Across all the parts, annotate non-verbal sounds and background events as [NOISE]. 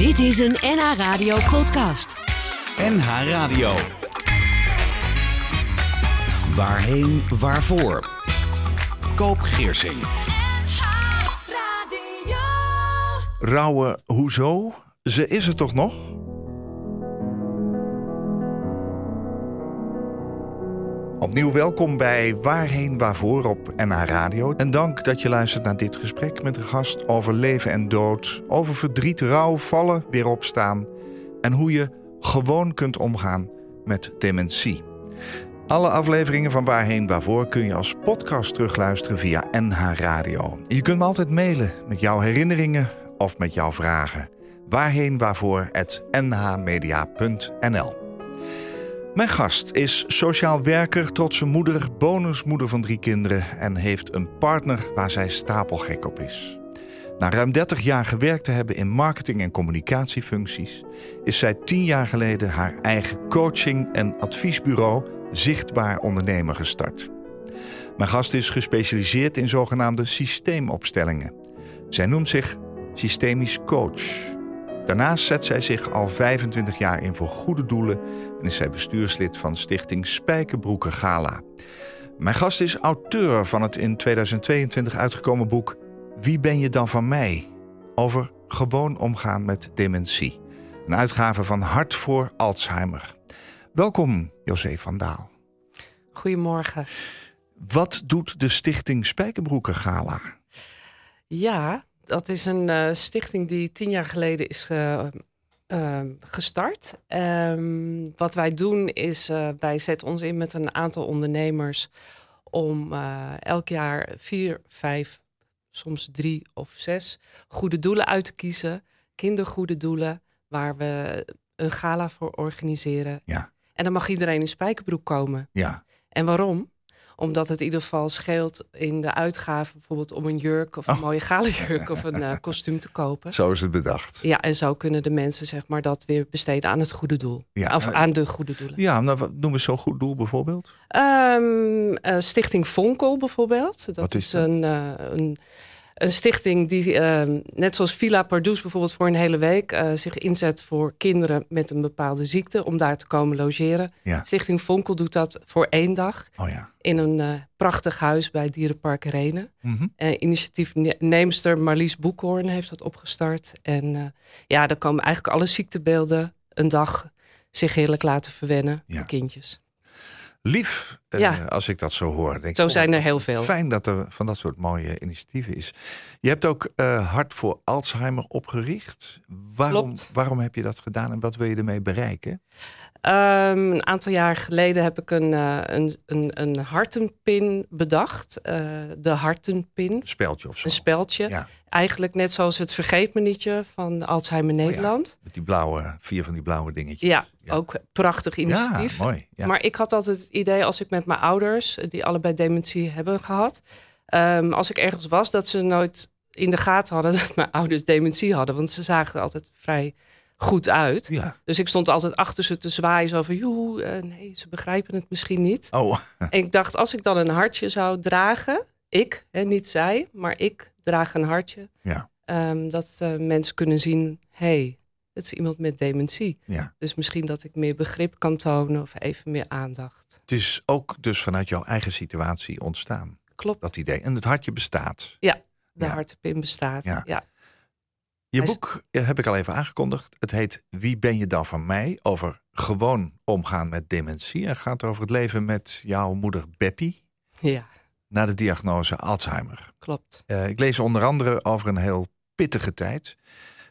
Dit is een NH Radio podcast. NH Radio. Waarheen, waarvoor? Koop Geersing. Rauwe, hoezo? Ze is er toch nog? Opnieuw welkom bij Waarheen Waarvoor op NH Radio. En dank dat je luistert naar dit gesprek met een gast over leven en dood, over verdriet, rouw, vallen, weer opstaan en hoe je gewoon kunt omgaan met dementie. Alle afleveringen van Waarheen Waarvoor kun je als podcast terugluisteren via NH Radio. Je kunt me altijd mailen met jouw herinneringen of met jouw vragen. Waarheen Waarvoor nhmedia.nl mijn gast is sociaal werker, trotse moeder, bonusmoeder van drie kinderen en heeft een partner waar zij stapelgek op is. Na ruim 30 jaar gewerkt te hebben in marketing- en communicatiefuncties, is zij tien jaar geleden haar eigen coaching- en adviesbureau Zichtbaar Ondernemer gestart. Mijn gast is gespecialiseerd in zogenaamde systeemopstellingen. Zij noemt zich systemisch coach. Daarnaast zet zij zich al 25 jaar in voor goede doelen en is zij bestuurslid van stichting Spijkerbroeken Gala. Mijn gast is auteur van het in 2022 uitgekomen boek Wie ben je dan van mij? Over gewoon omgaan met dementie. Een uitgave van Hart voor Alzheimer. Welkom, José van Daal. Goedemorgen. Wat doet de stichting Spijkerbroeken Gala? Ja, dat is een uh, stichting die tien jaar geleden is uh, uh, gestart. Um, wat wij doen is, wij zetten ons in met een aantal ondernemers om elk jaar vier, vijf, soms drie of zes goede doelen uit te kiezen. Kindergoede doelen, waar we een gala voor organiseren. Ja. En dan mag iedereen in spijkerbroek komen. Ja. En waarom? Omdat het in ieder geval scheelt in de uitgaven, bijvoorbeeld om een jurk of een Oh. mooie gala jurk of een uh, [LAUGHS] kostuum te kopen. Zo is het bedacht. Ja, en zo kunnen de mensen zeg maar dat weer besteden aan het goede doel. Ja. Of aan de goede doelen. Ja, nou, wat noemen we zo'n goed doel bijvoorbeeld? Um, uh, Stichting Vonkel bijvoorbeeld. Dat Wat is is dat? Een, uh, een, een stichting die, uh, net zoals Villa Pardoes bijvoorbeeld voor een hele week, uh, zich inzet voor kinderen met een bepaalde ziekte om daar te komen logeren. Ja. Stichting Vonkel doet dat voor één dag Oh ja. in een uh, prachtig huis bij Dierenpark Renen. Mhm. Uh, initiatiefneemster Marlies Boekhoorn heeft dat opgestart. En ja, daar komen eigenlijk alle ziektebeelden een dag zich heerlijk laten verwennen. Ja. De kindjes. Lief, uh, Ja. als ik dat zo hoor. Denk ik, Zo oh, zijn er heel veel. Fijn dat er van dat soort mooie initiatieven is. Je hebt ook uh, Hart voor Alzheimer opgericht. Waarom, Klopt. waarom heb je dat gedaan en wat wil je ermee bereiken? Um, een aantal jaar geleden heb ik een, uh, een, een, een hartenpin bedacht. Uh, de hartenpin. Een speldje of zo. Een speldje. Ja. Eigenlijk net zoals het vergeet me nietje van Alzheimer Nederland. Oh ja, met die blauwe, vier van die blauwe dingetjes. Ja, ja. ook prachtig initiatief. Ja, mooi. Maar ik had altijd het idee als ik met mijn ouders, die allebei dementie hebben gehad, um, als ik ergens was, dat ze nooit in de gaten hadden [LAUGHS] dat mijn ouders dementie hadden. Want ze zagen er altijd vrij goed uit. Ja. Dus ik stond altijd achter ze te zwaaien, zo van, joe, uh, nee, ze begrijpen het misschien niet. Oh. en [LAUGHS] ik dacht, als ik dan een hartje zou dragen, ik, hè, niet zij, maar ik draag een hartje, Ja. um, dat uh, mensen kunnen zien, hey, het is iemand met dementie. Ja. Dus misschien dat ik meer begrip kan tonen of even meer aandacht. Het is ook dus vanuit jouw eigen situatie ontstaan. Klopt. Dat idee. En het hartje bestaat. Ja, de Ja. hartepin bestaat. Ja. Ja. Je boek eh, heb ik al even aangekondigd. Het heet Wie ben je dan van mij? Over gewoon omgaan met dementie. En gaat over het leven met jouw moeder Beppie. ja, Na de diagnose Alzheimer. klopt. Eh, ik lees onder andere over een heel pittige tijd.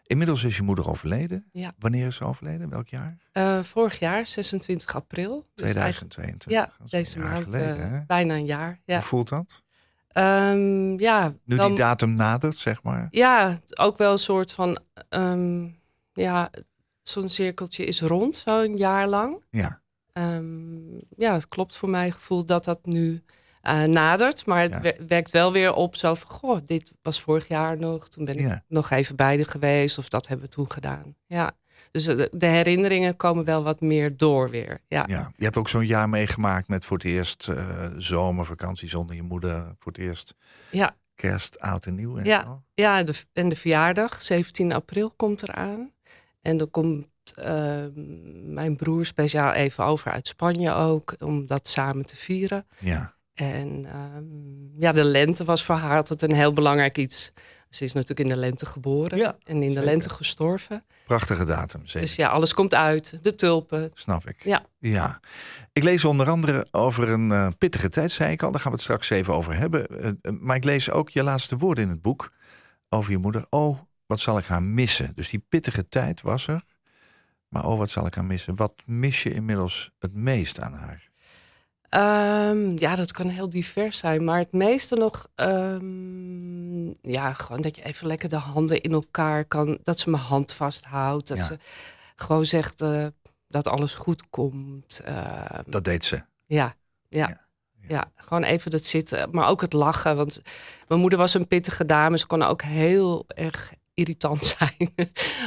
Inmiddels is je moeder overleden. Ja. Wanneer is ze overleden? Welk jaar? Eh, vorig jaar, 26 april. Dus eigenlijk- 2022. Ja, deze maand. geleden, bijna een jaar. Ja, Hoe voelt dat? Ehm, ja, Nu dan- die datum nadert, zeg maar. ja, ook wel een soort van... ehm, ja, zo'n cirkeltje is rond, zo een jaar lang. Ja. Ehm, ja, het klopt voor mijn gevoel dat dat nu eh, nadert. Maar het Ja. werkt wel weer op zo van... Goh, dit was vorig jaar nog. Toen ben ik Ja. nog even bij de geweest. Of dat hebben we toen gedaan. Ja. Dus de, de herinneringen komen wel wat meer door weer. Ja, Ja, je hebt ook zo'n jaar meegemaakt met voor het eerst eh, zomervakantie zonder je moeder. Voor het eerst ja, kerst, oud en nieuw. En Ja. ja de, en de verjaardag, 17 april, komt eraan. En dan komt uh, mijn broer speciaal even over uit Spanje ook, om dat samen te vieren. Ja. En um, ja, de lente was voor haar altijd een heel belangrijk iets. Ze is natuurlijk in de lente geboren Ja, en in de zeker. lente gestorven. Prachtige datum, zeker. Dus ja, alles komt uit. De tulpen. Snap ik. Ja. ja. Ik lees onder andere over een eh, pittige tijd, zei ik al. Daar gaan we het straks even over hebben. Eh, eh, maar ik lees ook je laatste woorden in het boek over je moeder. Oh, wat zal ik haar missen? Dus die pittige tijd was er. Maar oh, wat zal ik haar missen? Wat mis je inmiddels het meest aan haar? Ehm, ja, dat kan heel divers zijn. Maar het meeste nog, ehm, ja, gewoon dat je even lekker de handen in elkaar kan. Dat ze mijn hand vasthoudt. Dat Ja. ze gewoon zegt eh, dat alles goed komt. Ehm, Dat deed ze. Ja, ja. Ja, Ja, gewoon even dat zitten. Maar ook het lachen. Want mijn moeder was een pittige dame. Ze kon ook heel erg irritant [LAUGHS] zijn.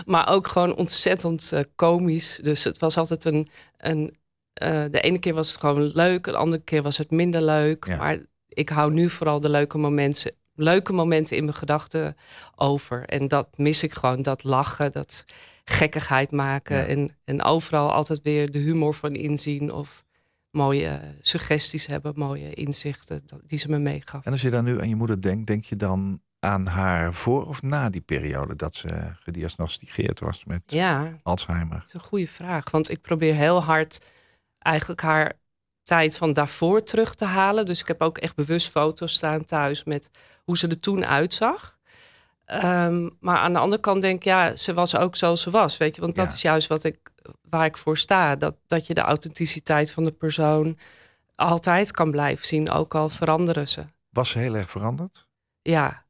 maar ook gewoon ontzettend eh, komisch. Dus het was altijd een... een eh, de ene keer was het gewoon leuk. De andere keer was het minder leuk. Ja. Maar ik hou nu vooral de leuke momenten, leuke momenten in mijn gedachten over. En dat mis ik gewoon. Dat lachen, dat gekkigheid maken. Ja. En, en overal altijd weer de humor van inzien. Of mooie suggesties hebben, mooie inzichten die ze me meegaf. En als je dan nu aan je moeder denkt, denk je dan aan haar voor of na die periode dat ze gediagnosticeerd was met Ja, Alzheimer? dat is een goede vraag. Want ik probeer heel hard eigenlijk haar tijd van daarvoor terug te halen. Dus ik heb ook echt bewust foto's staan thuis met hoe ze er toen uitzag. Ehm, maar aan de andere kant denk ik, ja, ze was ook zoals ze was. Weet je, want dat Ja. is juist wat ik, waar ik voor sta. Dat, dat je de authenticiteit van de persoon altijd kan blijven zien, ook al veranderen ze. Was ze heel erg veranderd? Ja,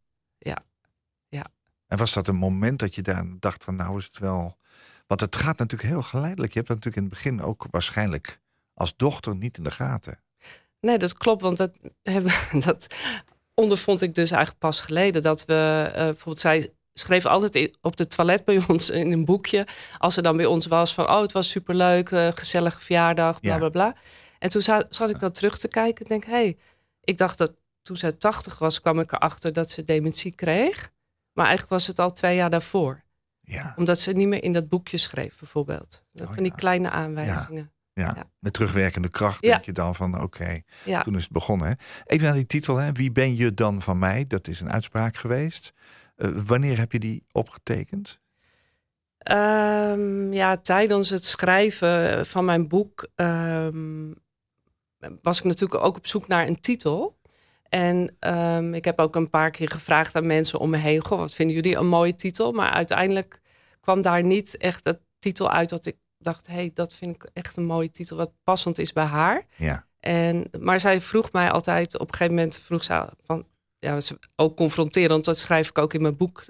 En was dat een moment dat je daar dacht van nou is het wel... Want het gaat natuurlijk heel geleidelijk. Je hebt natuurlijk in het begin ook waarschijnlijk als dochter niet in de gaten. Nee, dat klopt, want dat, hebben, [LAUGHS] dat ondervond ik dus eigenlijk pas geleden. Dat we, eh, bijvoorbeeld, zij schreef altijd op de toilet bij [LAUGHS] ons in een boekje. Als ze dan bij ons was van, oh, het was superleuk, eh gezellige verjaardag, bla Ja. bla bla. En toen za- zat ik dat terug te kijken en denk, hé, hey, ik dacht dat toen zij 80 was, kwam ik erachter dat ze dementie kreeg. Maar eigenlijk was het al twee jaar daarvoor. Ja, Omdat ze niet meer in dat boekje schreef, bijvoorbeeld. Dat Oh, van die ja. kleine aanwijzingen. Ja. Ja. met terugwerkende kracht Ja. denk je dan van oké, Ja. toen is het begonnen. Hè? Even naar die titel, hè? Wie ben je dan van mij? Dat is een uitspraak geweest. Eh, wanneer heb je die opgetekend? Ehm, ja, tijdens het schrijven van mijn boek ehm, was ik natuurlijk ook op zoek naar een titel. En ehm, ik heb ook een paar keer gevraagd aan mensen om me heen: Goh, wat vinden jullie een mooie titel? Maar uiteindelijk kwam daar niet echt het titel uit dat ik dacht: hé, hey, dat vind ik echt een mooie titel, wat passend is bij haar. Ja, En, maar zij vroeg mij altijd, op een gegeven moment vroeg ze van, ja, ze- ook confronterend, dat schrijf ik ook in mijn boek,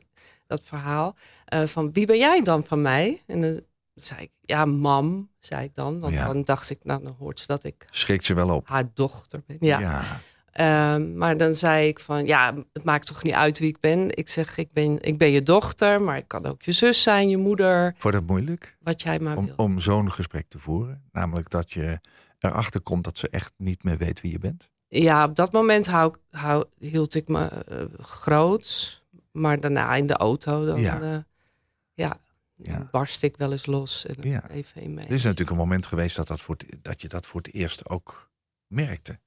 dat verhaal, eh, van wie ben jij dan van mij? En dan zei ik, ja, mam, zei ik dan. Want Ja. dan dacht ik, nou, dan hoort ze dat ik schrikt je wel op. haar dochter ben. Ja. ja. Ehm, maar dan zei ik van, ja, het maakt toch niet uit wie ik ben. Ik zeg, ik ben, ik ben je dochter, maar ik kan ook je zus zijn, je moeder, Wordt het moeilijk wat jij maar om, wil. om zo'n gesprek te voeren? Namelijk dat je erachter komt dat ze echt niet meer weet wie je bent? Ja, op dat moment hou, hou, hield ik me eh, groot. Maar daarna in de auto, dan, Ja. ja. ja, barst ik wel eens los. En Ja. even in mee. Er is natuurlijk een moment geweest dat, dat, voor het, dat je dat voor het eerst ook merkte.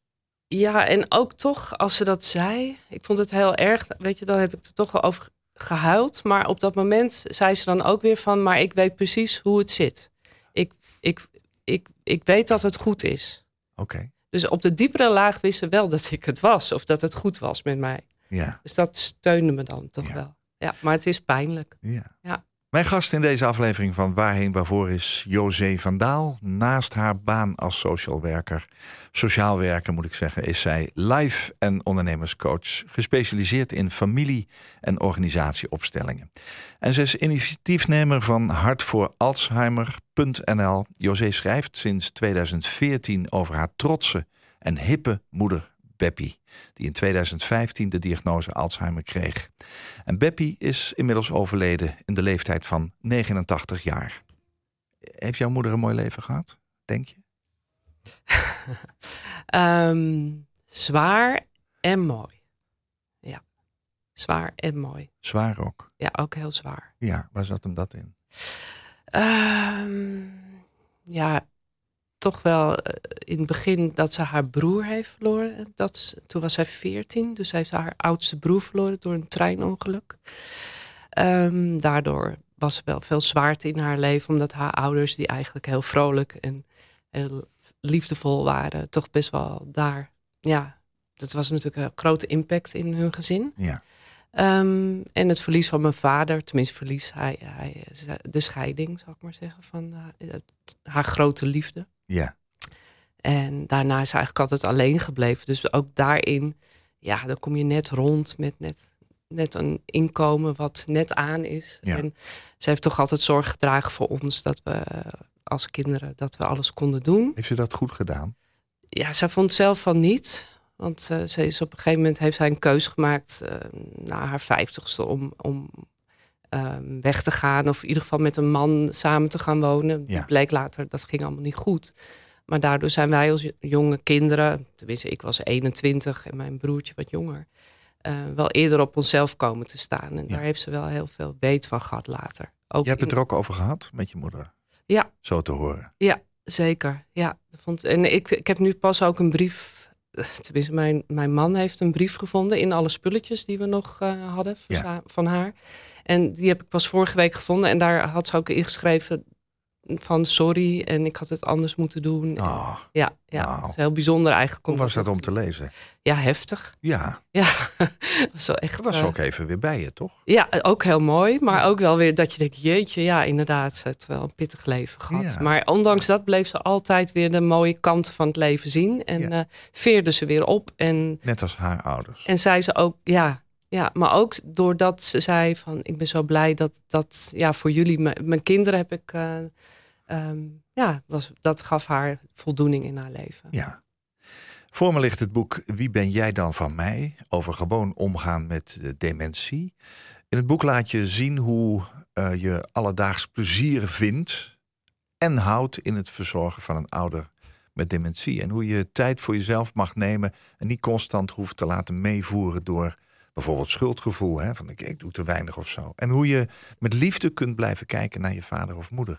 Ja, en ook toch, als ze dat zei, ik vond het heel erg. Weet je, dan heb ik er toch wel over gehuild. Maar op dat moment zei ze dan ook weer van, maar ik weet precies hoe het zit. Ik, ik, ik, ik weet dat het goed is. Oké, Dus op de diepere laag wist ze wel dat ik het was. Of dat het goed was met mij. ja. Dus dat steunde me dan toch Ja. wel. Ja, maar het is pijnlijk. Ja. Ja. Mijn gast in deze aflevering van Waarheen Waarvoor is José van Daal. Naast haar baan als social werker, sociaal werker moet ik zeggen, is zij life- en ondernemerscoach, gespecialiseerd in familie- en organisatieopstellingen. En ze is initiatiefnemer van hartvooralzheimer.nl. José schrijft sinds 2014 over haar trotse en hippe moeder Beppie, die in 2015 de diagnose Alzheimer kreeg. En Beppie is inmiddels overleden in de leeftijd van 89 jaar. Heeft jouw moeder een mooi leven gehad, denk je? [LAUGHS] Ehm, zwaar en mooi. Ja, zwaar en mooi. Zwaar ook. Ja, ook heel zwaar. Ja, waar zat hem dat in? Ehm, ja, toch wel eh, in het begin dat ze haar broer heeft verloren. Dat, toen was zij 14, dus heeft haar oudste broer verloren door een treinongeluk. Ehm, daardoor was er wel veel zwaarte in haar leven, omdat haar ouders, die eigenlijk heel vrolijk en heel liefdevol waren, toch best wel daar. Ja, dat was natuurlijk een grote impact in hun gezin. Ja. Ehm, en het verlies van mijn vader, tenminste verlies hij, hij de scheiding, zal ik maar zeggen, van eh, haar grote liefde. Ja. En daarna is eigenlijk altijd alleen gebleven. Dus ook daarin, ja, dan kom je net rond met net, net een inkomen wat net aan is. Ja. En ze heeft toch altijd zorg gedragen voor ons dat we als kinderen dat we alles konden doen. Heeft ze dat goed gedaan? Ja, zij vond zelf van niet. Want eh, ze is op een gegeven moment heeft zij een keus gemaakt eh, na haar vijftigste om, om ehm, weg te gaan. Of in ieder geval met een man samen te gaan wonen. Ja. Het bleek later, dat ging allemaal niet goed. Maar daardoor zijn wij als jonge kinderen, tenminste ik was 21 en mijn broertje wat jonger, eh, wel eerder op onszelf komen te staan. En Ja. daar heeft ze wel heel veel weet van gehad later. Ook Je hebt het in- er ook over gehad met je moeder? Ja. Zo te horen. Zeker, ja. Dat Vond, en ik, ik heb nu pas ook een brief. Eh, Tenminste, mijn, mijn man heeft een brief gevonden in alle spulletjes die we nog eh, hadden Ja. van haar. En die heb ik pas vorige week gevonden. En daar had ze ook ingeschreven van sorry en ik had het anders moeten doen. Ah, Ja, ja nou. is heel bijzonder eigenlijk. hoe was dat om te lezen? Ja, heftig. Ja, Ja, dat [LAUGHS] was wel echt. dat was eh, ook even weer bij je, toch? Ja, ook heel mooi. Maar ook wel weer dat je denkt, jeetje, ja, inderdaad, ze heeft wel een pittig leven gehad. Ja. Maar ondanks dat bleef ze altijd weer de mooie kanten van het leven zien. En Ja. eh, veerde ze weer op. En, Net als haar ouders. en zei ze ook, ja, ja, maar ook doordat ze zei van, ik ben zo blij dat, dat ja, voor jullie, mijn, mijn kinderen heb ik, eh, ehm, ja, was, dat gaf haar voldoening in haar leven. Ja. Voor me ligt het boek Wie ben jij dan van mij? Over gewoon omgaan met eh, dementie. In het boek laat je zien hoe eh, je alledaags plezier vindt en houdt in het verzorgen van een ouder met dementie. En hoe je tijd voor jezelf mag nemen en niet constant hoeft te laten meevoeren door bijvoorbeeld schuldgevoel. Hè? Van ik, ik doe te weinig of zo. En hoe je met liefde kunt blijven kijken naar je vader of moeder.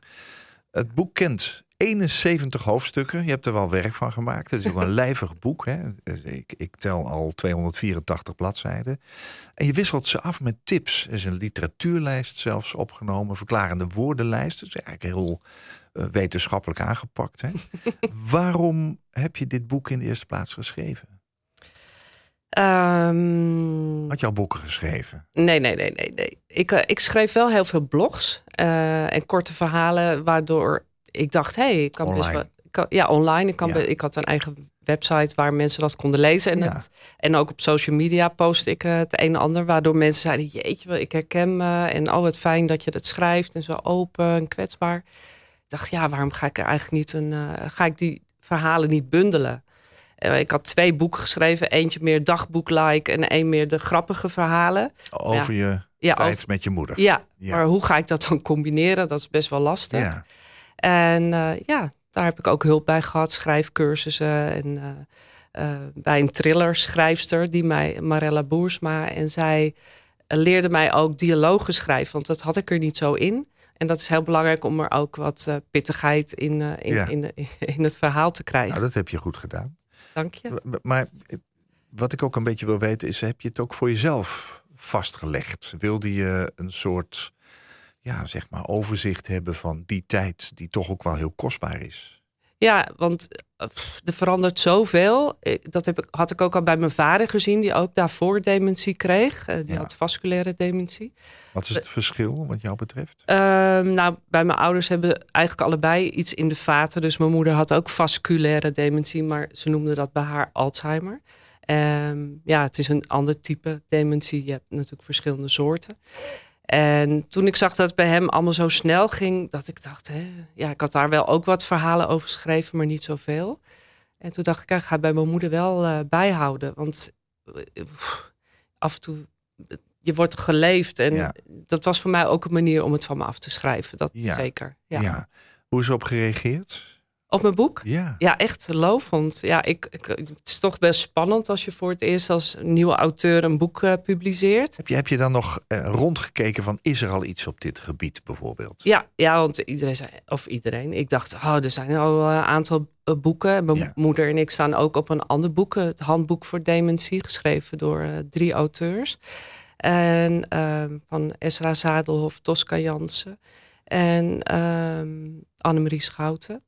Het boek kent 71 hoofdstukken. Je hebt er wel werk van gemaakt. Het is ook een [LAUGHS] lijvig boek. Hè? Ik, ik tel al 284 bladzijden. En je wisselt ze af met tips. Er is een literatuurlijst zelfs opgenomen. Verklarende woordenlijst. Dat is eigenlijk heel eh, wetenschappelijk aangepakt. Hè? [LAUGHS] Waarom heb je dit boek in de eerste plaats geschreven? Ehm, Had je al boeken geschreven? Nee, nee, nee, nee. nee. Ik, eh, ik schreef wel heel veel blogs eh, en korte verhalen, waardoor ik dacht, hé, hey, ik kan best Online. wel. ik kan- ja, online. Ik, kan Ja. be- ik had een eigen website waar mensen dat konden lezen. En, Ja. het- en ook op social media post ik eh, het een en ander, waardoor mensen zeiden, jeetje, wel, ik herken me. En oh, wat fijn dat je dat schrijft en zo open en kwetsbaar. Ik dacht, ja, waarom ga ik er eigenlijk niet een, ga ik die verhalen niet bundelen? Eh, ik had twee boeken geschreven, eentje meer dagboek-like en één meer de grappige verhalen. Over je Ja, tijd over- met je moeder. ja, Ja. maar hoe ga ik dat dan combineren? Dat is best wel lastig. Ja. En eh, ja, daar heb ik ook hulp bij gehad, schrijfcursussen. En eh, bij een thrillerschrijfster, die mij, Marella Boersma. En zij leerde mij ook dialogen schrijven, want dat had ik er niet zo in. En dat is heel belangrijk om er ook wat pittigheid in, in, Ja. in, de- in het verhaal te krijgen. Nou, dat heb je goed gedaan. Maar eh, wat ik ook een beetje wil weten is, heb je het ook voor jezelf vastgelegd? Wilde je een soort, ja, zeg maar, overzicht hebben van die tijd die toch ook wel heel kostbaar is? Ja, want eh, pff, er verandert zoveel. Dat heb ik, had ik ook al bij mijn vader gezien, die ook daarvoor dementie kreeg. Eh, die Ja. had vasculaire dementie. Wat is het verschil wat jou betreft? Ehm, nou, bij mijn ouders hebben eigenlijk allebei iets in de vaten. Dus mijn moeder had ook vasculaire dementie, maar ze noemde dat bij haar Alzheimer. Ehm, ja, het is een ander type dementie. Je hebt natuurlijk verschillende soorten. En toen ik zag dat het bij hem allemaal zo snel ging, dat ik dacht, hè, ja, ik had daar wel ook wat verhalen over geschreven, maar niet zoveel. En toen dacht ik, ja, ik ga bij mijn moeder wel eh, bijhouden. Want eh, pff, af en toe, eh, je wordt geleefd. En Ja. dat was voor mij ook een manier om het van me af te schrijven. Dat Ja. zeker. Ja. Ja. Hoe is erop gereageerd? Op mijn boek? Ja. Ja, echt lovend. Ja, ik, ik, het is toch best spannend als je voor het eerst als nieuwe auteur een boek uh, publiceert. Heb je, heb je dan nog uh, rondgekeken van is er al iets op dit gebied bijvoorbeeld? Ja, ja want iedereen zei, of iedereen. Ik dacht, oh, er zijn al een aantal boeken. Mijn ja. moeder en ik staan ook op een ander boek, het handboek voor dementie, geschreven door uh, drie auteurs. En ehm, van Esra Zadelhoff, Tosca Jansen en um, Annemarie Schouten.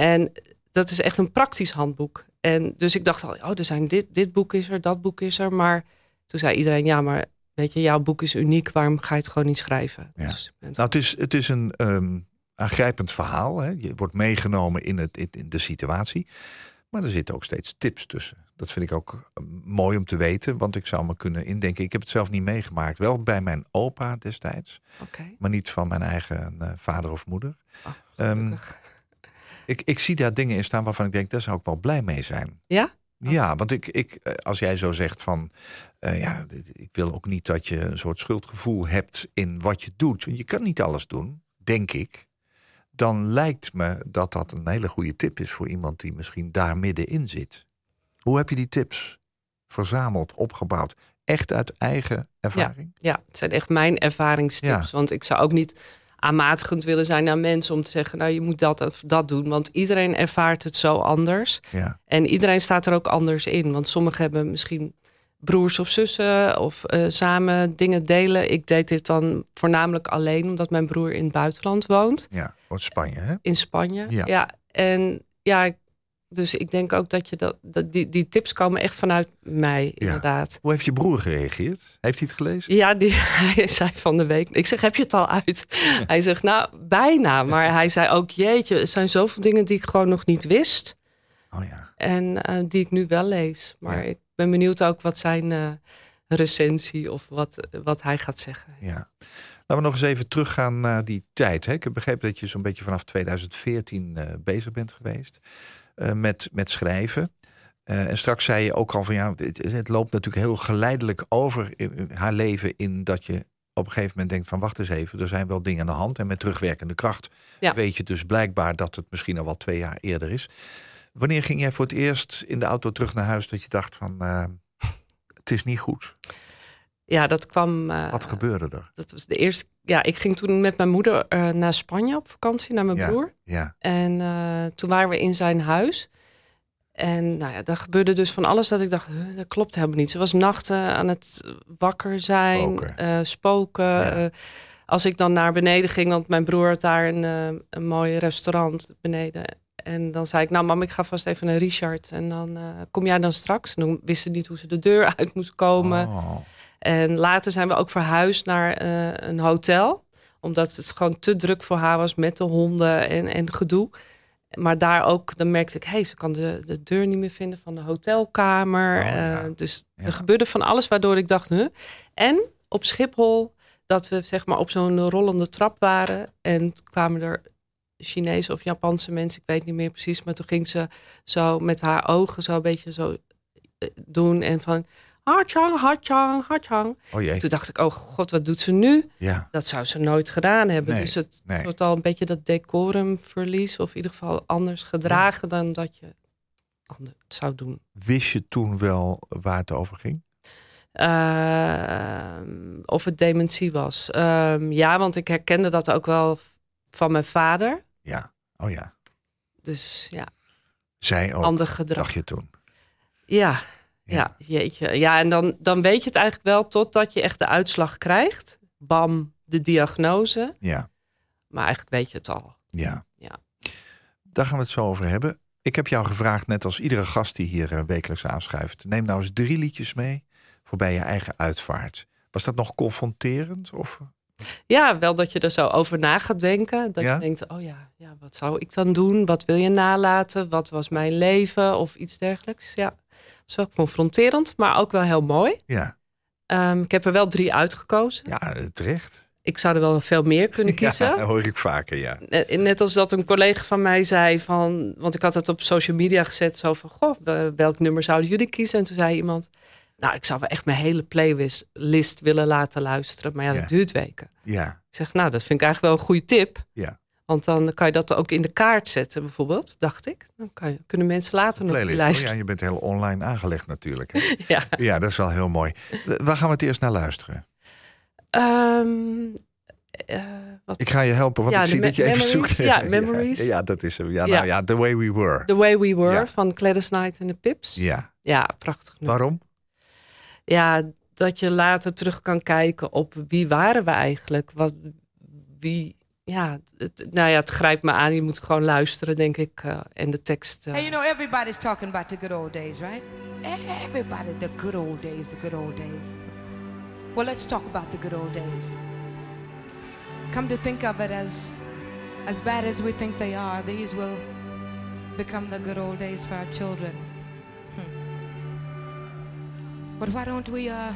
En dat is echt een praktisch handboek. En dus ik dacht al, oh, er zijn dit, dit boek is er, dat boek is er. Maar toen zei iedereen, ja, maar weet je, jouw boek is uniek. Waarom ga je het gewoon niet schrijven? Ja. Dus, nou, het is, het is een um, aangrijpend verhaal. Hè? Je wordt meegenomen in, het, in de situatie. Maar er zitten ook steeds tips tussen. Dat vind ik ook mooi om te weten, want ik zou me kunnen indenken. Ik heb het zelf niet meegemaakt. Wel bij mijn opa destijds, okay. maar niet van mijn eigen uh, vader of moeder. Oh, um, ik, ik zie daar dingen in staan waarvan ik denk, daar zou ik wel blij mee zijn. Ja? Ja, want ik, ik, als jij zo zegt van, uh, ja, ik wil ook niet dat je een soort schuldgevoel hebt in wat je doet. Want je kan niet alles doen, denk ik. Dan lijkt me dat dat een hele goede tip is voor iemand die misschien daar middenin zit. Hoe heb je die tips verzameld, opgebouwd? Echt uit eigen ervaring? Ja, ja het zijn echt mijn ervaringstips. Ja. Want ik zou ook niet aanmatigend willen zijn naar mensen om te zeggen, nou je moet dat of dat doen. Want iedereen ervaart het zo anders. Ja. En iedereen staat er ook anders in. Want sommigen hebben misschien broers of zussen of uh, samen dingen delen. Ik deed dit dan voornamelijk alleen omdat mijn broer in het buitenland woont. Ja, in Spanje hè? In Spanje, Ja. ja. En ja, dus ik denk ook dat je dat, dat die, die tips komen echt vanuit mij, inderdaad. Hoe heeft je broer gereageerd? Heeft hij het gelezen? Ja, die, [LAUGHS] hij zei van de week. Ik zeg, heb je het al uit? [LAUGHS] hij zegt, nou, bijna. Maar hij zei ook, jeetje, er zijn zoveel dingen die ik gewoon nog niet wist. Oh ja. En uh, die ik nu wel lees. Maar ik ben benieuwd ook wat zijn uh, recensie of wat, wat hij gaat zeggen. Ja. Laten we nog eens even teruggaan naar die tijd. Hè? Ik heb begrepen dat je zo'n beetje vanaf 2014 uh, bezig bent geweest uh, met, met schrijven. Uh, en straks zei je ook al van ja, het, het, loopt natuurlijk heel geleidelijk over in haar leven in dat je op een gegeven moment denkt van wacht eens even, er zijn wel dingen aan de hand. En met terugwerkende kracht Ja. weet je dus blijkbaar dat het misschien al wel twee jaar eerder is. Wanneer ging jij voor het eerst in de auto terug naar huis dat je dacht van uh, het is niet goed? Ja, dat kwam. Uh, Wat gebeurde er? Dat was de eerste. Ja, ik ging toen met mijn moeder uh, naar Spanje op vakantie, naar mijn Ja, broer. Ja, En uh, toen waren we in zijn huis. En nou ja, daar gebeurde dus van alles dat ik dacht, huh, dat klopt helemaal niet. Ze was nachten aan het wakker zijn, Spoken. eh, spoken. Ja. Eh, als ik dan naar beneden ging, want mijn broer had daar een, eh, een mooi restaurant beneden. En dan zei ik, nou mam, ik ga vast even naar Richard. En dan eh, kom jij dan straks. En dan wist ze niet hoe ze de deur [LAUGHS] uit moest komen. Oh, En later zijn we ook verhuisd naar eh, een hotel. Omdat het gewoon te druk voor haar was met de honden en, en gedoe. Maar daar ook, dan merkte ik, hé, hey, ze kan de, de deur niet meer vinden van de hotelkamer. Oh, ja. Eh, dus Ja. er gebeurde van alles waardoor ik dacht, huh? En op Schiphol, dat we zeg maar op zo'n rollende trap waren. En kwamen er Chinese of Japanse mensen, ik weet niet meer precies. Maar toen ging ze zo met haar ogen zo een beetje zo eh, doen. En van, hartjang, hartjang, hartjang. oh jee, Toen dacht ik, oh god, wat doet ze nu? ja. Dat zou ze nooit gedaan hebben. Nee, dus het nee. wordt al een beetje dat decorumverlies. Of in ieder geval anders gedragen dan dat je anders zou doen. Wist je toen wel waar het over ging? Ehm, of het dementie was. Ehm, ja, want ik herkende dat ook wel van mijn vader. Ja, oh ja. Dus ja, Zij ook, ander gedrag. dacht je toen. Ja, ja. jeetje. Ja, en dan, dan weet je het eigenlijk wel totdat je echt de uitslag krijgt. Bam, de diagnose. Ja, Maar eigenlijk weet je het al. ja. Ja. Daar gaan we het zo over hebben. Ik heb jou gevraagd, net als iedere gast die hier eh, wekelijks aanschuift. Neem nou eens drie liedjes mee voorbij je eigen uitvaart. Was dat nog confronterend? Of? Ja, wel dat je er zo over na gaat denken. Dat Ja? je denkt, oh ja, ja, wat zou ik dan doen? Wat wil je nalaten? Wat was mijn leven? Of iets dergelijks. Ja, is wel confronterend, maar ook wel heel mooi. Ja, Ehm, ik heb er wel drie uitgekozen. ja eh, terecht. Ik zou er wel veel meer kunnen [LAUGHS] kiezen. Ja, dat hoor ik vaker, ja. Net- als dat een collega van mij zei van, want ik had het op social media gezet, zo van, goh, we- welk nummer zouden jullie kiezen? En toen zei iemand, nou, ik zou wel echt mijn hele playlist list willen laten luisteren, maar ja, dat Ja. duurt weken. Ja, Ik zeg, nou, dat vind ik eigenlijk wel een goede tip. Ja. Want dan kan je dat ook in de kaart zetten, bijvoorbeeld, dacht ik. Dan kan je, kunnen mensen later nog. Oh ja, je bent heel online aangelegd natuurlijk. Hè? [LAUGHS] ja. ja, dat is wel heel mooi. Waar gaan we het eerst naar luisteren? Ehm, eh, wat, Ik ga je helpen, want Ja, ik zie dat je even zoekt. Ja, [LAUGHS] memories. Ja, ja, dat is hem. Ja. Nou, ja, The Way We Were. The Way We Were van Gladys Knight en de Pips. Ja, Ja, prachtig nummer. waarom? Ja, dat je later terug kan kijken op wie waren we eigenlijk? Wat, wie, ja, het, nou ja, het grijpt me aan. Je moet gewoon luisteren, denk ik. eh, en de tekst. eh, Hey, you know, everybody's talking about the good old days, right? Everybody, the good old days, the good old days. Well, let's talk about the good old days. Come to think of it as as bad as we think they are, these will become the good old days for our children. Hmm. But why don't we uh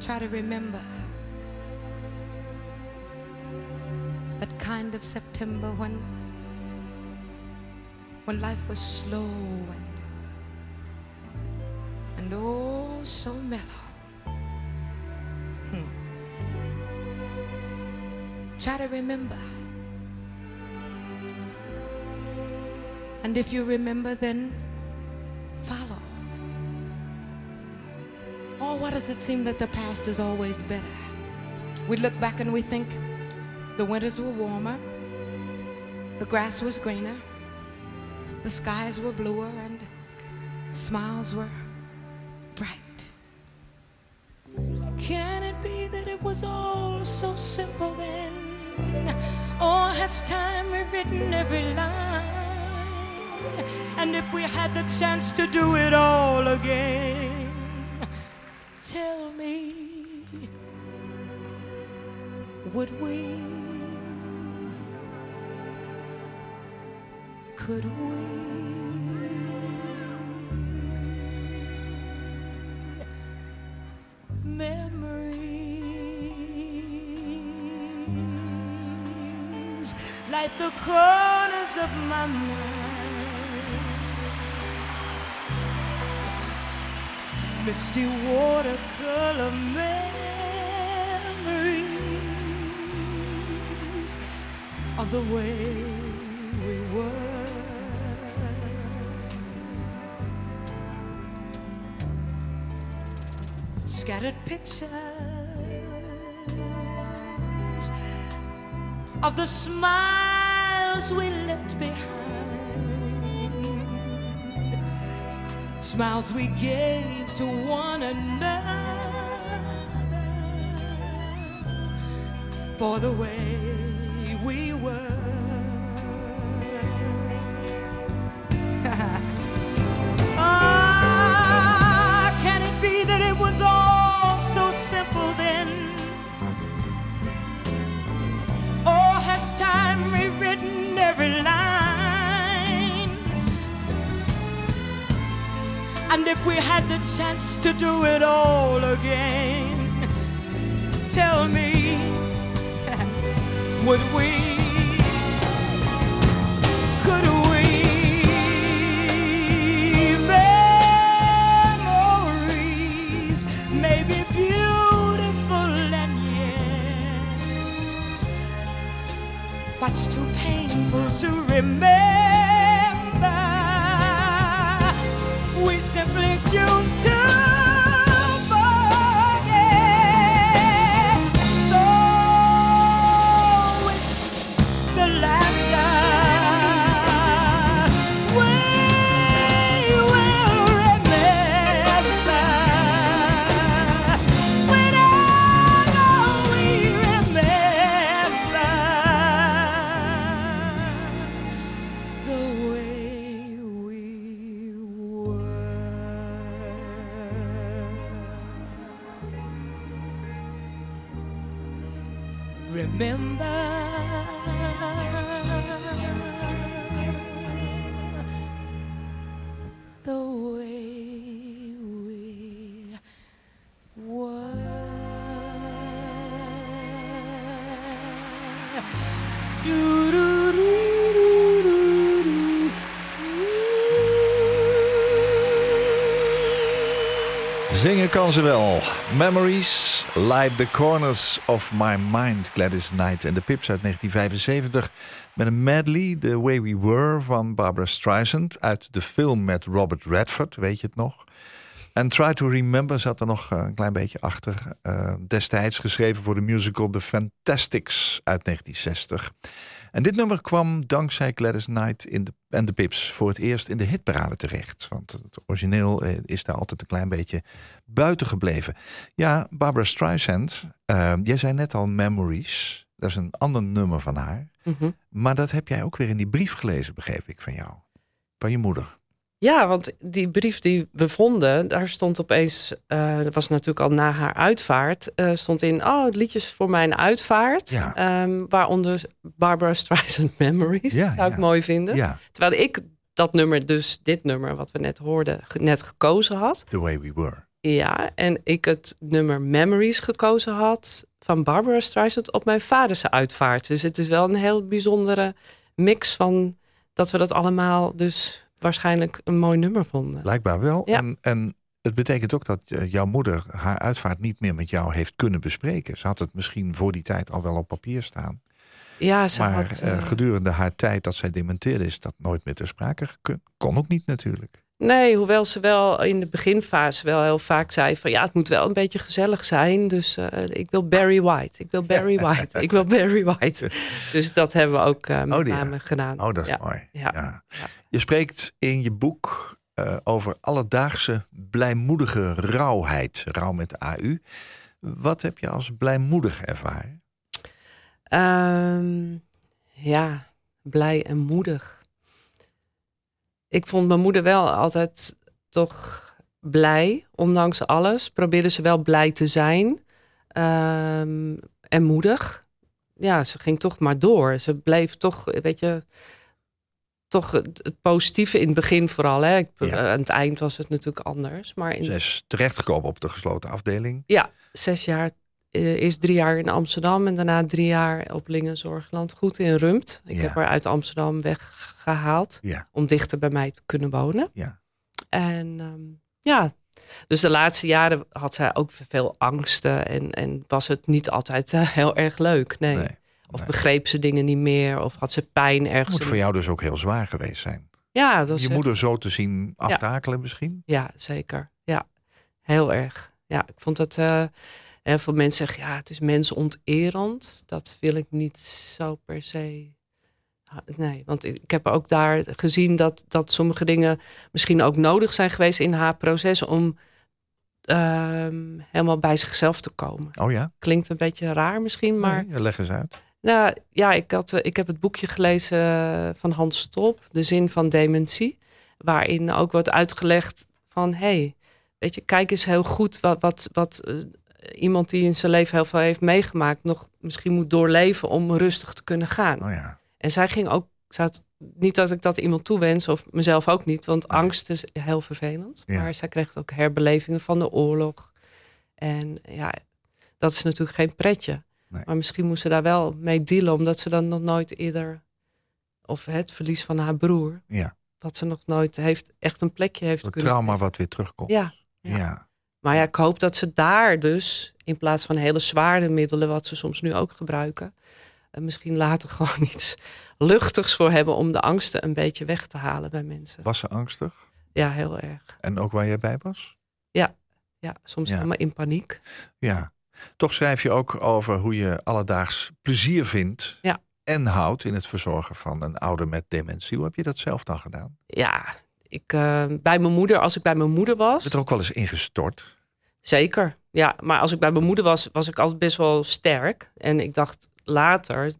try to remember kind of September when when life was slow and and oh so mellow. Hmm. Try to remember. And if you remember, then follow. Oh, why does it seem that the past is always better? We look back and we think the winters were warmer, the grass was greener, the skies were bluer, and smiles were bright. Can it be that it was all so simple then? Or has time rewritten every line? And if we had the chance to do it all again, tell me, would we? Could we? Memories like the corners of my mind. Misty watercolor memories of the way we were. Scattered pictures of the smiles we left behind, smiles we gave to one another for the way And if we had the chance to do it all again, tell me, [LAUGHS] would we? Could we? Memories may be beautiful and yet what's too painful to remember? Simply choose to Zingen kan ze wel. Memories light the corners of my mind. Gladys Knight en de Pips uit 1975. Met een medley, The Way We Were van Barbara Streisand. Uit de film met Robert Redford, weet je het nog? En Try to Remember zat er nog een klein beetje achter. Uh, destijds geschreven voor de musical The Fantastics uit 1960. En dit nummer kwam dankzij Gladys Knight in de, en de Pips voor het eerst in de hitparade terecht. Want het origineel eh, is daar altijd een klein beetje buiten gebleven. Ja, Barbara Streisand, uh, jij zei net al Memories. Dat is een ander nummer van haar. Mhm. Maar dat heb jij ook weer in die brief gelezen, begreep ik van jou. Van je moeder. Ja, want die brief die we vonden, daar stond opeens, uh, dat was natuurlijk al na haar uitvaart, uh, stond in, oh, liedjes voor mijn uitvaart. Ja. Um, waaronder Barbara Streisand [LAUGHS] Memories, Ja, zou ik ja. mooi vinden. Terwijl ik dat nummer, dus dit nummer wat we net hoorden, net gekozen had. The Way We Were. Ja, en ik het nummer Memories gekozen had van Barbara Streisand op mijn vaders uitvaart. Dus het is wel een heel bijzondere mix van dat we dat allemaal dus waarschijnlijk een mooi nummer vonden. Blijkbaar wel. Ja. En, en het betekent ook dat eh, jouw moeder haar uitvaart niet meer met jou heeft kunnen bespreken. Ze had het misschien voor die tijd al wel op papier staan. Ja, ze maar had, eh, eh, gedurende haar tijd dat zij dementeerde is dat nooit meer ter sprake gekund. Kon ook niet natuurlijk. Nee, hoewel ze wel in de beginfase wel heel vaak zei van ja, het moet wel een beetje gezellig zijn. Dus ik wil Barry White, ik wil Barry [LAUGHS] White, ik wil Barry White. Dus dat hebben we ook eh met Oh, ja. gedaan. Oh, dat is ja. mooi. Ja. Ja. Je spreekt in je boek eh, over alledaagse blijmoedige rauwheid. Rauw met AU. Wat heb je als blijmoedig ervaren? Ehm, ja, blij en moedig. Ik vond mijn moeder wel altijd toch blij, ondanks alles. Probeerde ze wel blij te zijn Ehm, en moedig. Ja, ze ging toch maar door. Ze bleef toch, weet je, toch het, het positieve in het begin vooral. Hè. Ik, Ja. eh, aan het eind was het natuurlijk anders. Maar in Ze is terechtgekomen op de gesloten afdeling. ja, zes jaar. eh, Eerst drie jaar in Amsterdam en daarna drie jaar op Lingenzorgland. Goed in Rumpt. Ik Ja. heb haar uit Amsterdam weggehaald Ja, om dichter bij mij te kunnen wonen. ja. En ehm, ja, dus de laatste jaren had zij ook veel angsten en, en was het niet altijd eh, heel erg leuk. Nee. Nee. Of nee. begreep ze dingen niet meer of had ze pijn Het ergens. moet in- voor jou dus ook heel zwaar geweest zijn. Ja, dat was Je echt- moeder zo te zien aftakelen misschien? Ja, zeker. Ja, heel erg. Ja, ik vond dat. heel veel mensen zeggen, ja, het is mensonterend. Dat wil ik niet zo per se. Nee, want ik ik heb ook daar gezien dat, dat sommige dingen misschien ook nodig zijn geweest in haar proces om ehm, helemaal bij zichzelf te komen. Oh ja? Klinkt een beetje raar misschien, maar Nee, leg eens uit. Nou ja, ik, had, eh, ik heb het boekje gelezen van Hans Stop, De Zin van Dementie. Waarin ook wordt uitgelegd van, hé, hey, weet je, kijk eens heel goed wat, wat, wat eh, iemand die in zijn leven heel veel heeft meegemaakt, nog misschien moet doorleven om rustig te kunnen gaan. Oh ja. En zij ging ook, zij had, niet dat ik dat iemand toewens, of mezelf ook niet, want Nee. angst is heel vervelend. Ja. Maar zij kreeg ook herbelevingen van de oorlog. En ja, dat is natuurlijk geen pretje. Nee. Maar misschien moest ze daar wel mee dealen, omdat ze dan nog nooit eerder, of het verlies van haar broer, Ja. wat ze nog nooit heeft, echt een plekje heeft Het kunnen trauma wat weer terugkomt. Ja, ja. ja. Maar ja, ik hoop dat ze daar dus, in plaats van hele zware middelen, wat ze soms nu ook gebruiken, eh, misschien later [LAUGHS] gewoon iets luchtigs voor hebben om de angsten een beetje weg te halen bij mensen. Was ze angstig? Ja, heel erg. En ook waar jij bij was? Ja, soms Ja. helemaal in paniek. Ja. Toch schrijf je ook over hoe je alledaags plezier vindt Ja. en houdt in het verzorgen van een ouder met dementie. Hoe heb je dat zelf dan gedaan? Ja, ik, eh, bij mijn moeder, als ik bij mijn moeder was, Is het er ook wel eens ingestort? Zeker, ja. Maar als ik bij mijn moeder was, was ik altijd best wel sterk. En ik dacht later,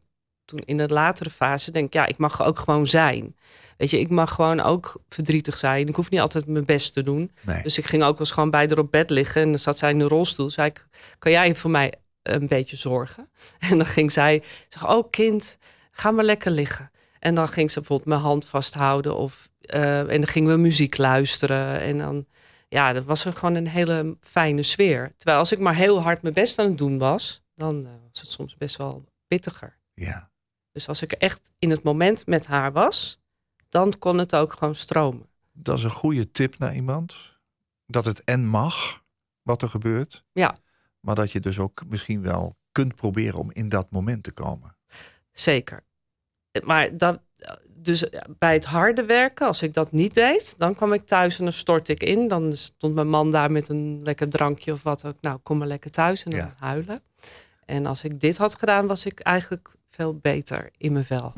toen in de latere fase, denk ik, ja, ik mag ook gewoon zijn. Weet je, ik mag gewoon ook verdrietig zijn. Ik hoef niet altijd mijn best te doen. Nee. Dus ik ging ook wel eens gewoon bij haar op bed liggen. En dan zat zij in de rolstoel. Zei ik, kan jij voor mij een beetje zorgen? [LAUGHS] En dan ging zij zeggen, oh kind, ga maar lekker liggen. En dan ging ze bijvoorbeeld mijn hand vasthouden. Of, eh, en dan gingen we muziek luisteren. En dan, ja, dat was er gewoon een hele fijne sfeer. Terwijl als ik maar heel hard mijn best aan het doen was, dan eh, was het soms best wel pittiger. Ja. Dus als ik echt in het moment met haar was, dan kon het ook gewoon stromen. Dat is een goede tip naar iemand. Dat het en mag wat er gebeurt. Ja. Maar dat je dus ook misschien wel kunt proberen om in dat moment te komen. Zeker. Maar dat, dus bij het harde werken, als ik dat niet deed, dan kwam ik thuis en dan stort ik in. Dan stond mijn man daar met een lekker drankje of wat ook. Nou, kom maar lekker thuis en dan Ja. huilen. En als ik dit had gedaan, was ik eigenlijk veel beter in mijn vel.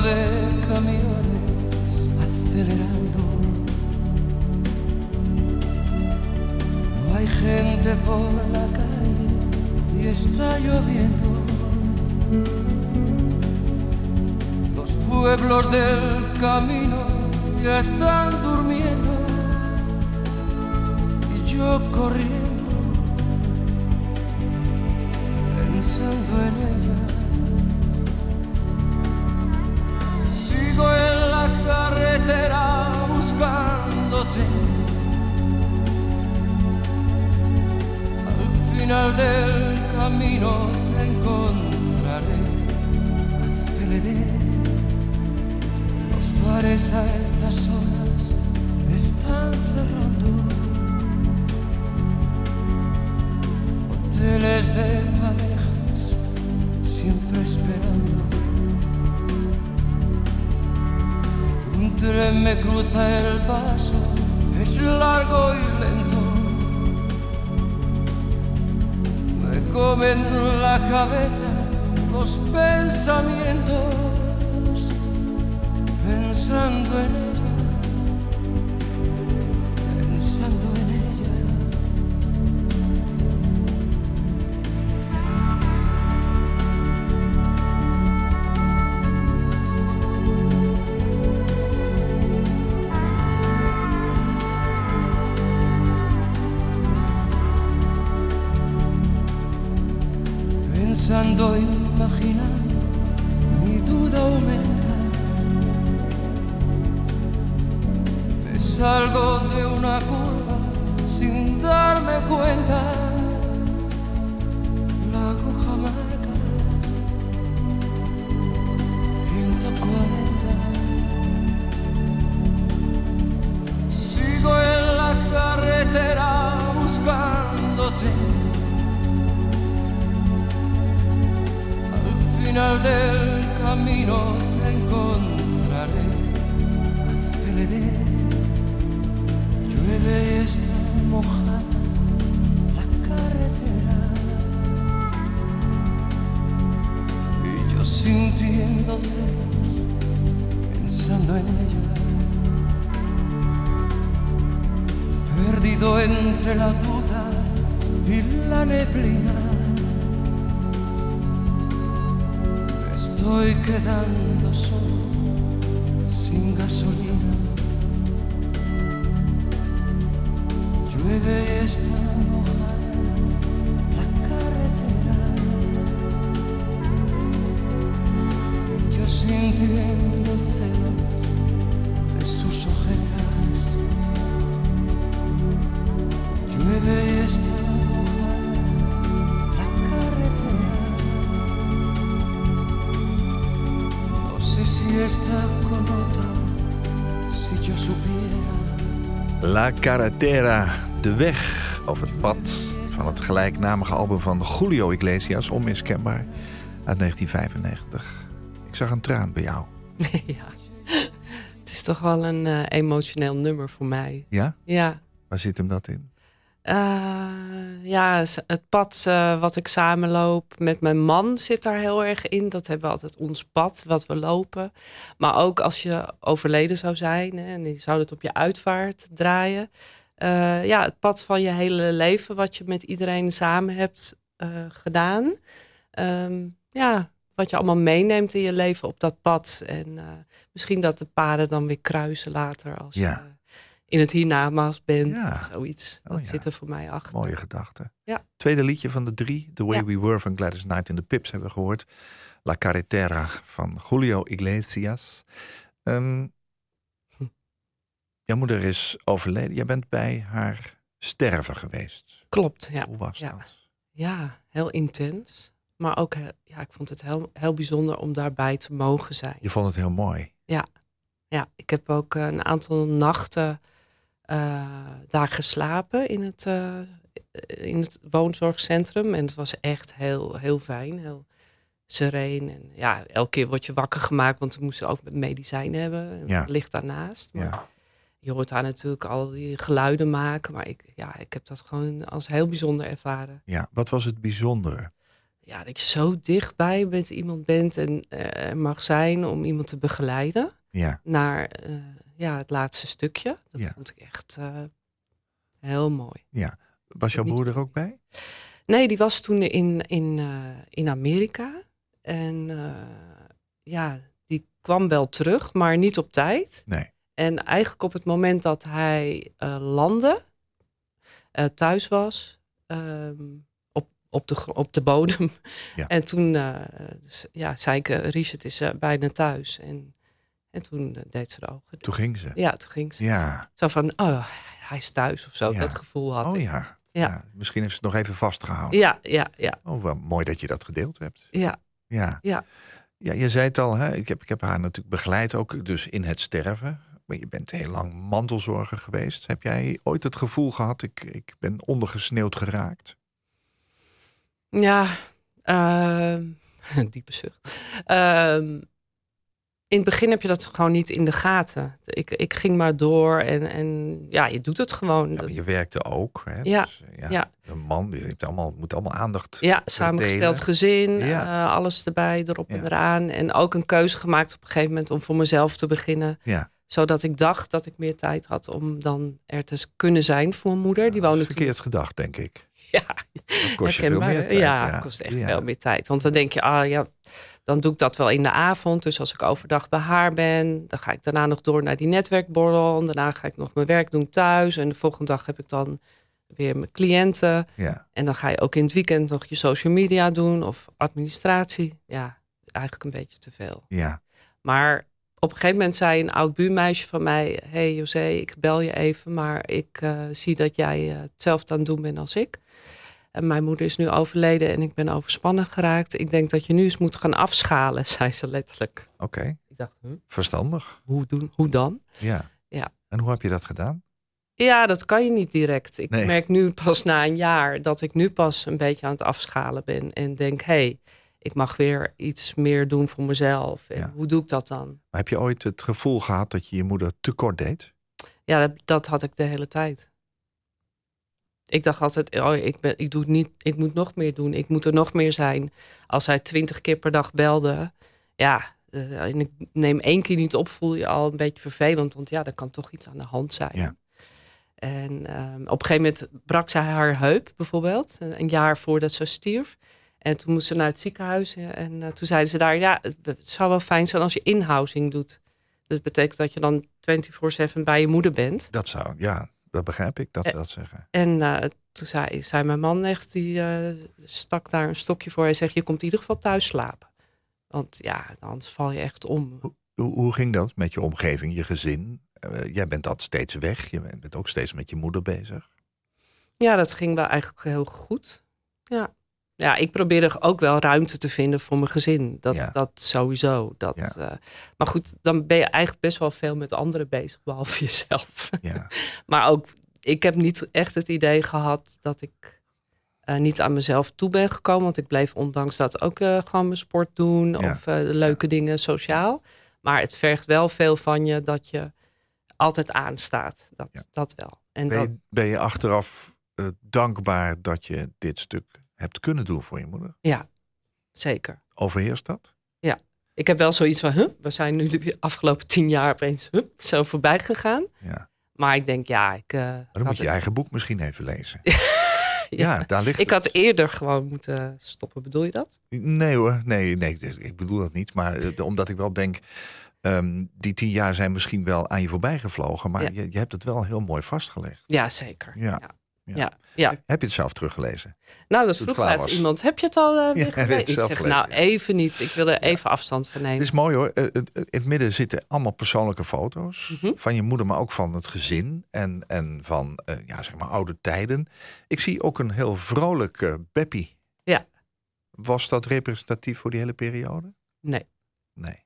De camiones acelerando. No hay gente por la calle y está lloviendo. Los pueblos del camino ya están durmiendo y yo corriendo pensando en ella. En la carretera buscándote. Al final del camino te encontraré. Aceleré. Los bares a estas horas están cerrando. Hoteles de parejas siempre esperando. Un tren me cruza el paso, es largo y lento. Me comen la cabeza los pensamientos, pensando en sintiendo celos de sus ojeras. Llueve y está mojada la carretera. No sé si está con otro, si yo supiera. La Carretera, de weg of het pad van het gelijknamige album van Julio Iglesias, onmiskenbaar, uit 1995. Ik zag een traan bij jou. [LAUGHS] ja. Het is toch wel een eh, emotioneel nummer voor mij. Ja? Ja. Waar zit hem dat in? Eh, ja, het pad eh, wat ik samenloop met mijn man zit daar heel erg in. Dat hebben we altijd ons pad wat we lopen. Maar ook als je overleden zou zijn hè, en je zou het op je uitvaart draaien. Ja, het pad van je hele leven wat je met iedereen samen hebt gedaan. Ehm, ja, wat je allemaal meeneemt in je leven op dat pad. En eh, misschien dat de paden dan weer kruisen later als Ja. je in het hiernamaals bent. Ja. Zoiets. Oh, dat ja. zit er voor mij achter. Mooie gedachte. Ja. Tweede liedje van de drie, The Way. We Were van Gladys Knight in the Pips hebben we gehoord. La Carretera van Julio Iglesias. Hm. [LAUGHS] jouw moeder is overleden. Jij bent bij haar sterven geweest. Klopt, ja. Hoe was dat? Ja, heel intens. Maar ook, ja, ik vond het heel, heel bijzonder om daarbij te mogen zijn. Je vond het heel mooi. Ja, ik heb ook eh, een aantal nachten eh, daar geslapen in het, eh, in het woonzorgcentrum. En het was echt heel, heel fijn, heel sereen. En ja, elke keer word je wakker gemaakt, want we moesten ook medicijn hebben. Ja. Het ligt daarnaast. Maar Ja. je hoort daar natuurlijk al die geluiden maken. Maar ik, ja, ik heb dat gewoon als heel bijzonder ervaren. ja. Wat was het bijzondere? Ja, dat je zo dichtbij met iemand bent en eh, mag zijn om iemand te begeleiden Ja. naar eh, ja, het laatste stukje. Dat Ja. vond ik echt eh, heel mooi. Was jouw broer er ook bij? Nee, die was toen in, in, in Amerika. En ja, die kwam wel terug, maar niet op tijd. Nee. En eigenlijk op het moment dat hij landde, thuis was, ehm, op, de, op de bodem. Ja. En toen dus, ja, zei ik, eh, Richard is eh, bijna thuis. En, en toen deed ze de ogen. Toen ging ze. Ja, toen ging ze. Ja. Zo van, oh, hij is thuis of zo. Ja. Dat gevoel had Oh ik. Ja. Ja. Misschien heeft ze het nog even vastgehouden. Ja, ja, ja, Oh, wel mooi dat je dat gedeeld hebt. ja. Ja. Ja. ja, je zei het al, hè? Ik, heb, ik heb haar natuurlijk begeleid, ook dus in het sterven. Maar je bent heel lang mantelzorger geweest. Heb jij ooit het gevoel gehad, ik, ik ben ondergesneeuwd geraakt? Ja, ehm, [LAUGHS] diepe zucht. Ehm, in het begin heb je dat gewoon niet in de gaten. Ik, ik ging maar door en, en ja, je doet het gewoon. Ja, je werkte ook. Hè? Ja, Dus, eh, ja, ja. Een man, die heeft allemaal, moet allemaal aandacht. Ja, samengesteld gezin, Ja. eh, alles erbij, erop en eraan. En ook een keuze gemaakt op een gegeven moment om voor mezelf te beginnen. Ja. Zodat ik dacht dat ik meer tijd had om dan er te kunnen zijn voor mijn moeder. Die Dat is woonde verkeerd gedacht, denk ik. [LAUGHS] Ja, Dat kost je veel meer tijd. Ja, kost echt Ja. veel meer tijd. Want dan denk je, ah ja, dan doe ik dat wel in de avond. Dus als ik overdag bij haar ben, dan ga ik daarna nog door naar die netwerkborrel. En daarna ga ik nog mijn werk doen thuis. En de volgende dag heb ik dan weer mijn cliënten. Ja. En dan ga je ook in het weekend nog je social media doen of administratie. Ja, eigenlijk een beetje te veel. Ja. Maar op een gegeven moment zei een oud buurmeisje van mij: Hey José, ik bel je even, maar ik eh, zie dat jij eh, hetzelfde aan het doen bent als ik. En mijn moeder is nu overleden en ik ben overspannen geraakt. Ik denk dat je nu eens moet gaan afschalen, [LAUGHS] zei ze letterlijk. Oké, Ik dacht, huh? verstandig. hoe, doen, hoe dan? Ja. Ja. En hoe heb je dat gedaan? Ja, dat kan je niet direct. Ik Nee. merk nu pas na een jaar dat ik nu pas een beetje aan het afschalen ben. En denk, hé, hey, ik mag weer iets meer doen voor mezelf. En Ja. hoe doe ik dat dan? Maar heb je ooit het gevoel gehad dat je je moeder tekort deed? Ja, dat, dat had ik de hele tijd. Ik dacht altijd, oh, ik, ben, ik, doe het niet, ik moet nog meer doen. Ik moet er nog meer zijn. Als hij twintig keer per dag belde, ja, eh, en ik neem één keer niet op, voel je al een beetje vervelend. Want ja, er kan toch iets aan de hand zijn. Ja. En ehm, op een gegeven moment brak zij haar heup, bijvoorbeeld. Een jaar voordat ze stierf. En toen moest ze naar het ziekenhuis. En eh, toen zeiden ze daar, ja, het, het zou wel fijn zijn als je inhousing doet. Dat betekent dat je dan 24-7 bij je moeder bent. Dat zou, ja, dat begrijp ik dat ze Eh, dat zeggen. En eh, toen zei, zei mijn man echt, die stak daar een stokje voor. Hij zegt, je komt in ieder geval thuis slapen. Want ja, anders val je echt om. Hoe, hoe ging dat met je omgeving, je gezin? Jij bent dat steeds weg. Je bent ook steeds met je moeder bezig. Ja, dat ging wel eigenlijk heel goed. Ja. Ja, ik probeerde ook wel ruimte te vinden voor mijn gezin. Dat, Ja. dat sowieso. Dat, Ja. eh, maar goed, dan ben je eigenlijk best wel veel met anderen bezig, behalve [LAUGHS] jezelf. Ja. [LAUGHS] Maar ook, ik heb niet echt het idee gehad dat ik eh, niet aan mezelf toe ben gekomen. Want ik bleef ondanks dat ook eh, gewoon mijn sport doen of leuke dingen sociaal. Maar het vergt wel veel van je dat je altijd aanstaat. Dat, dat wel. En Ben dat, je, ben je achteraf dankbaar dat je dit stuk hebt kunnen doen voor je moeder? zeker. Overheerst dat? Ik heb wel zoiets van, huh, we zijn nu de afgelopen tien jaar opeens huh, zo voorbij gegaan. Ja. Maar ik denk, ja, ik. eh, Maar dan moet je eigen boek misschien even lezen. [LAUGHS] ja, Ja, daar ligt Ik had eerder gewoon moeten stoppen, bedoel je dat? Nee hoor, nee, nee, ik bedoel dat niet. Maar eh, omdat ik wel denk, ehm, die tien jaar zijn misschien wel aan je voorbij gevlogen. Maar Ja. je, je hebt het wel heel mooi vastgelegd. Ja, zeker. Ja. Ja. Ja. Ja. Heb je het zelf teruggelezen? Nou, dat vroeg was. iemand. Heb je het al uh, weer [LAUGHS] het zelf Ik zeg, nou, even niet. Ik wil er even afstand van nemen. Het is mooi hoor. Eh, het- In het midden zitten allemaal persoonlijke foto's. Mhm. Van je moeder, maar ook van het gezin. En, en van eh, ja, zeg maar oude tijden. Ik zie ook een heel vrolijk eh, Beppie. Ja. Was dat representatief voor die hele periode? Nee. Nee.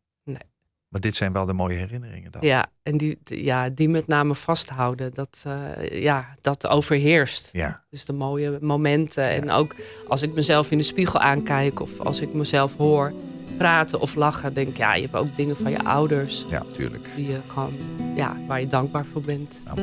Maar dit zijn wel de mooie herinneringen dan. Ja, en die, die- ja, die met name vasthouden. Dat, eh, ja, dat overheerst. Ja. Dus de mooie momenten. En ook als ik mezelf in de spiegel aankijk of als ik mezelf hoor praten of lachen, denk ik, ja, je hebt ook dingen van je ouders Ja, tuurlijk. die je gewoon, ja, waar je dankbaar voor bent. Nou,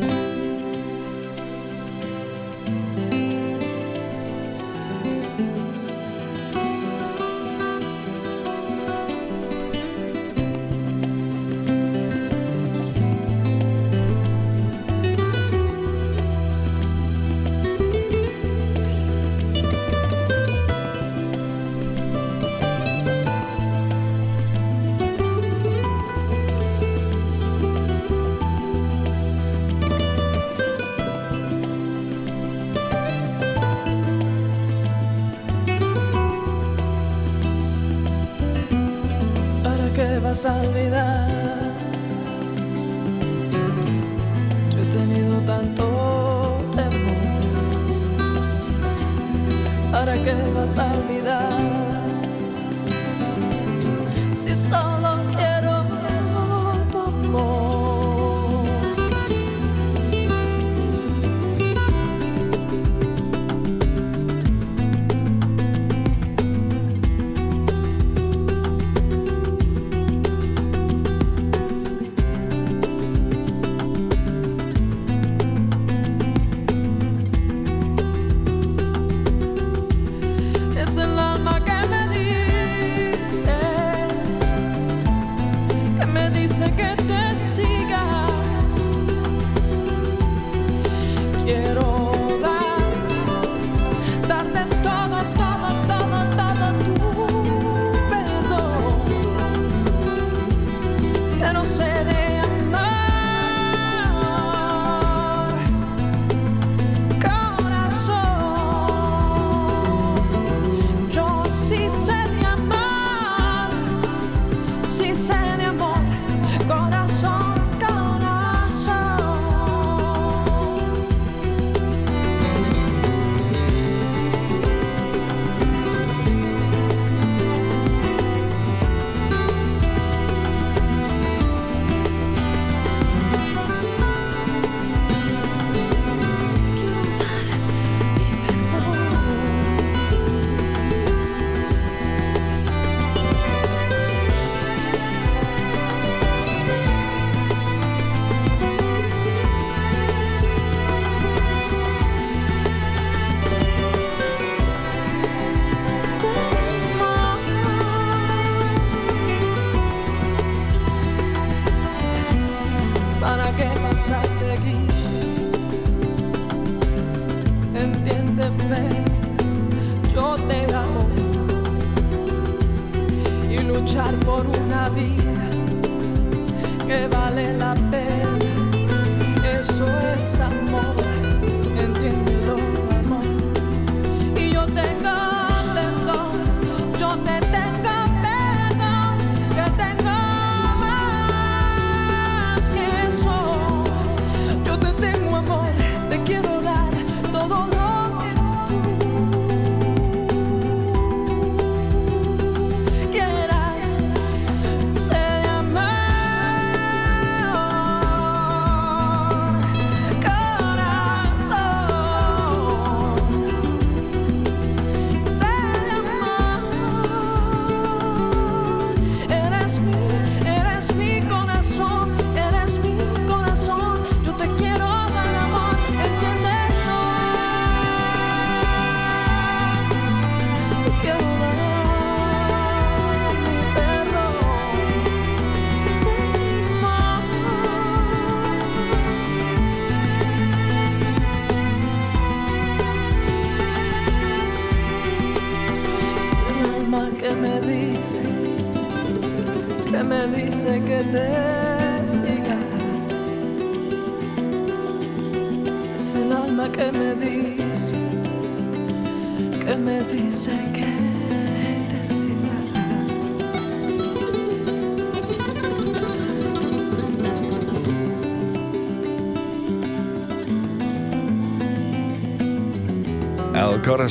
olvidar? Yo he tenido tanto temor. ¿Para qué vas a olvidar?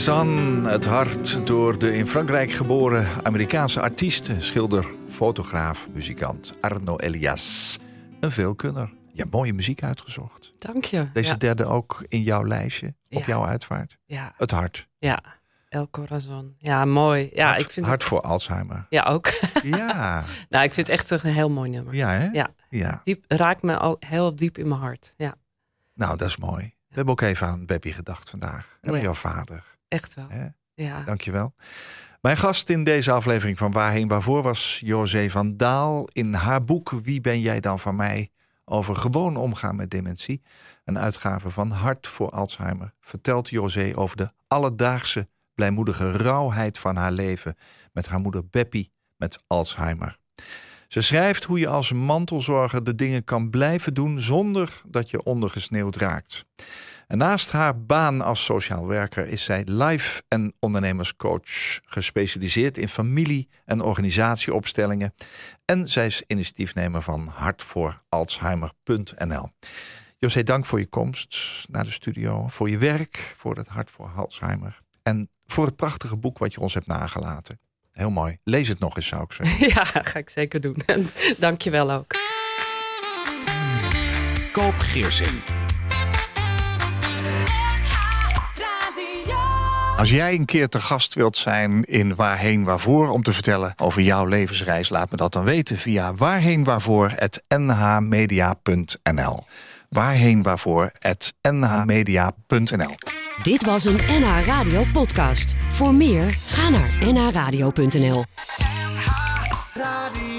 Corazon, het hart door de in Frankrijk geboren Amerikaanse artiest, schilder, fotograaf, muzikant Arno Elias. Een veelkunner. Je hebt mooie muziek uitgezocht. Dank je. Deze ja. derde ook in jouw lijstje, op Ja. jouw uitvaart. Ja, Het hart. ja. El Corazon. Ja, mooi. Ja, hart ik vind hart het... voor Alzheimer. Ja, ook. Ja, [LAUGHS] nou, ik vind het echt een heel mooi nummer. ja hè? Ja. ja. Diep, raakt me al heel diep in mijn hart. Ja, Nou, dat is mooi. We hebben ook even aan Beppie gedacht vandaag. En aan Ja. jouw vader. Echt wel. Hè? Ja. Dankjewel. Mijn gast in deze aflevering van Waarheen Waarvoor was José van Daal. In haar boek Wie ben jij dan van mij? Over gewoon omgaan met dementie. Een uitgave van Hart voor Alzheimer. Vertelt José over de alledaagse blijmoedige rauwheid van haar leven. Met haar moeder Beppie met Alzheimer. Ze schrijft hoe je als mantelzorger de dingen kan blijven doen zonder dat je ondergesneeuwd raakt. En naast haar baan als sociaal werker is zij life- en ondernemerscoach, gespecialiseerd in familie- en organisatieopstellingen. En zij is initiatiefnemer van hartvooralzheimer.nl. José, dank voor je komst naar de studio, voor je werk, voor het Hart voor Alzheimer en voor het prachtige boek wat je ons hebt nagelaten. Heel mooi. Lees het nog eens, zou ik zeggen. [LAUGHS] Ja, ga ik zeker doen. [LAUGHS] Dank je wel ook. Koop Geersing. Als jij een keer te gast wilt zijn in Waarheen Waarvoor om te vertellen over jouw levensreis, laat me dat dan weten via waarheenwaarvoor.nhmedia.nl. Waarheenwaarvoor.nhmedia.nl. Dit was een NH Radio podcast. Voor meer, ga naar nhradio.nl. Radio.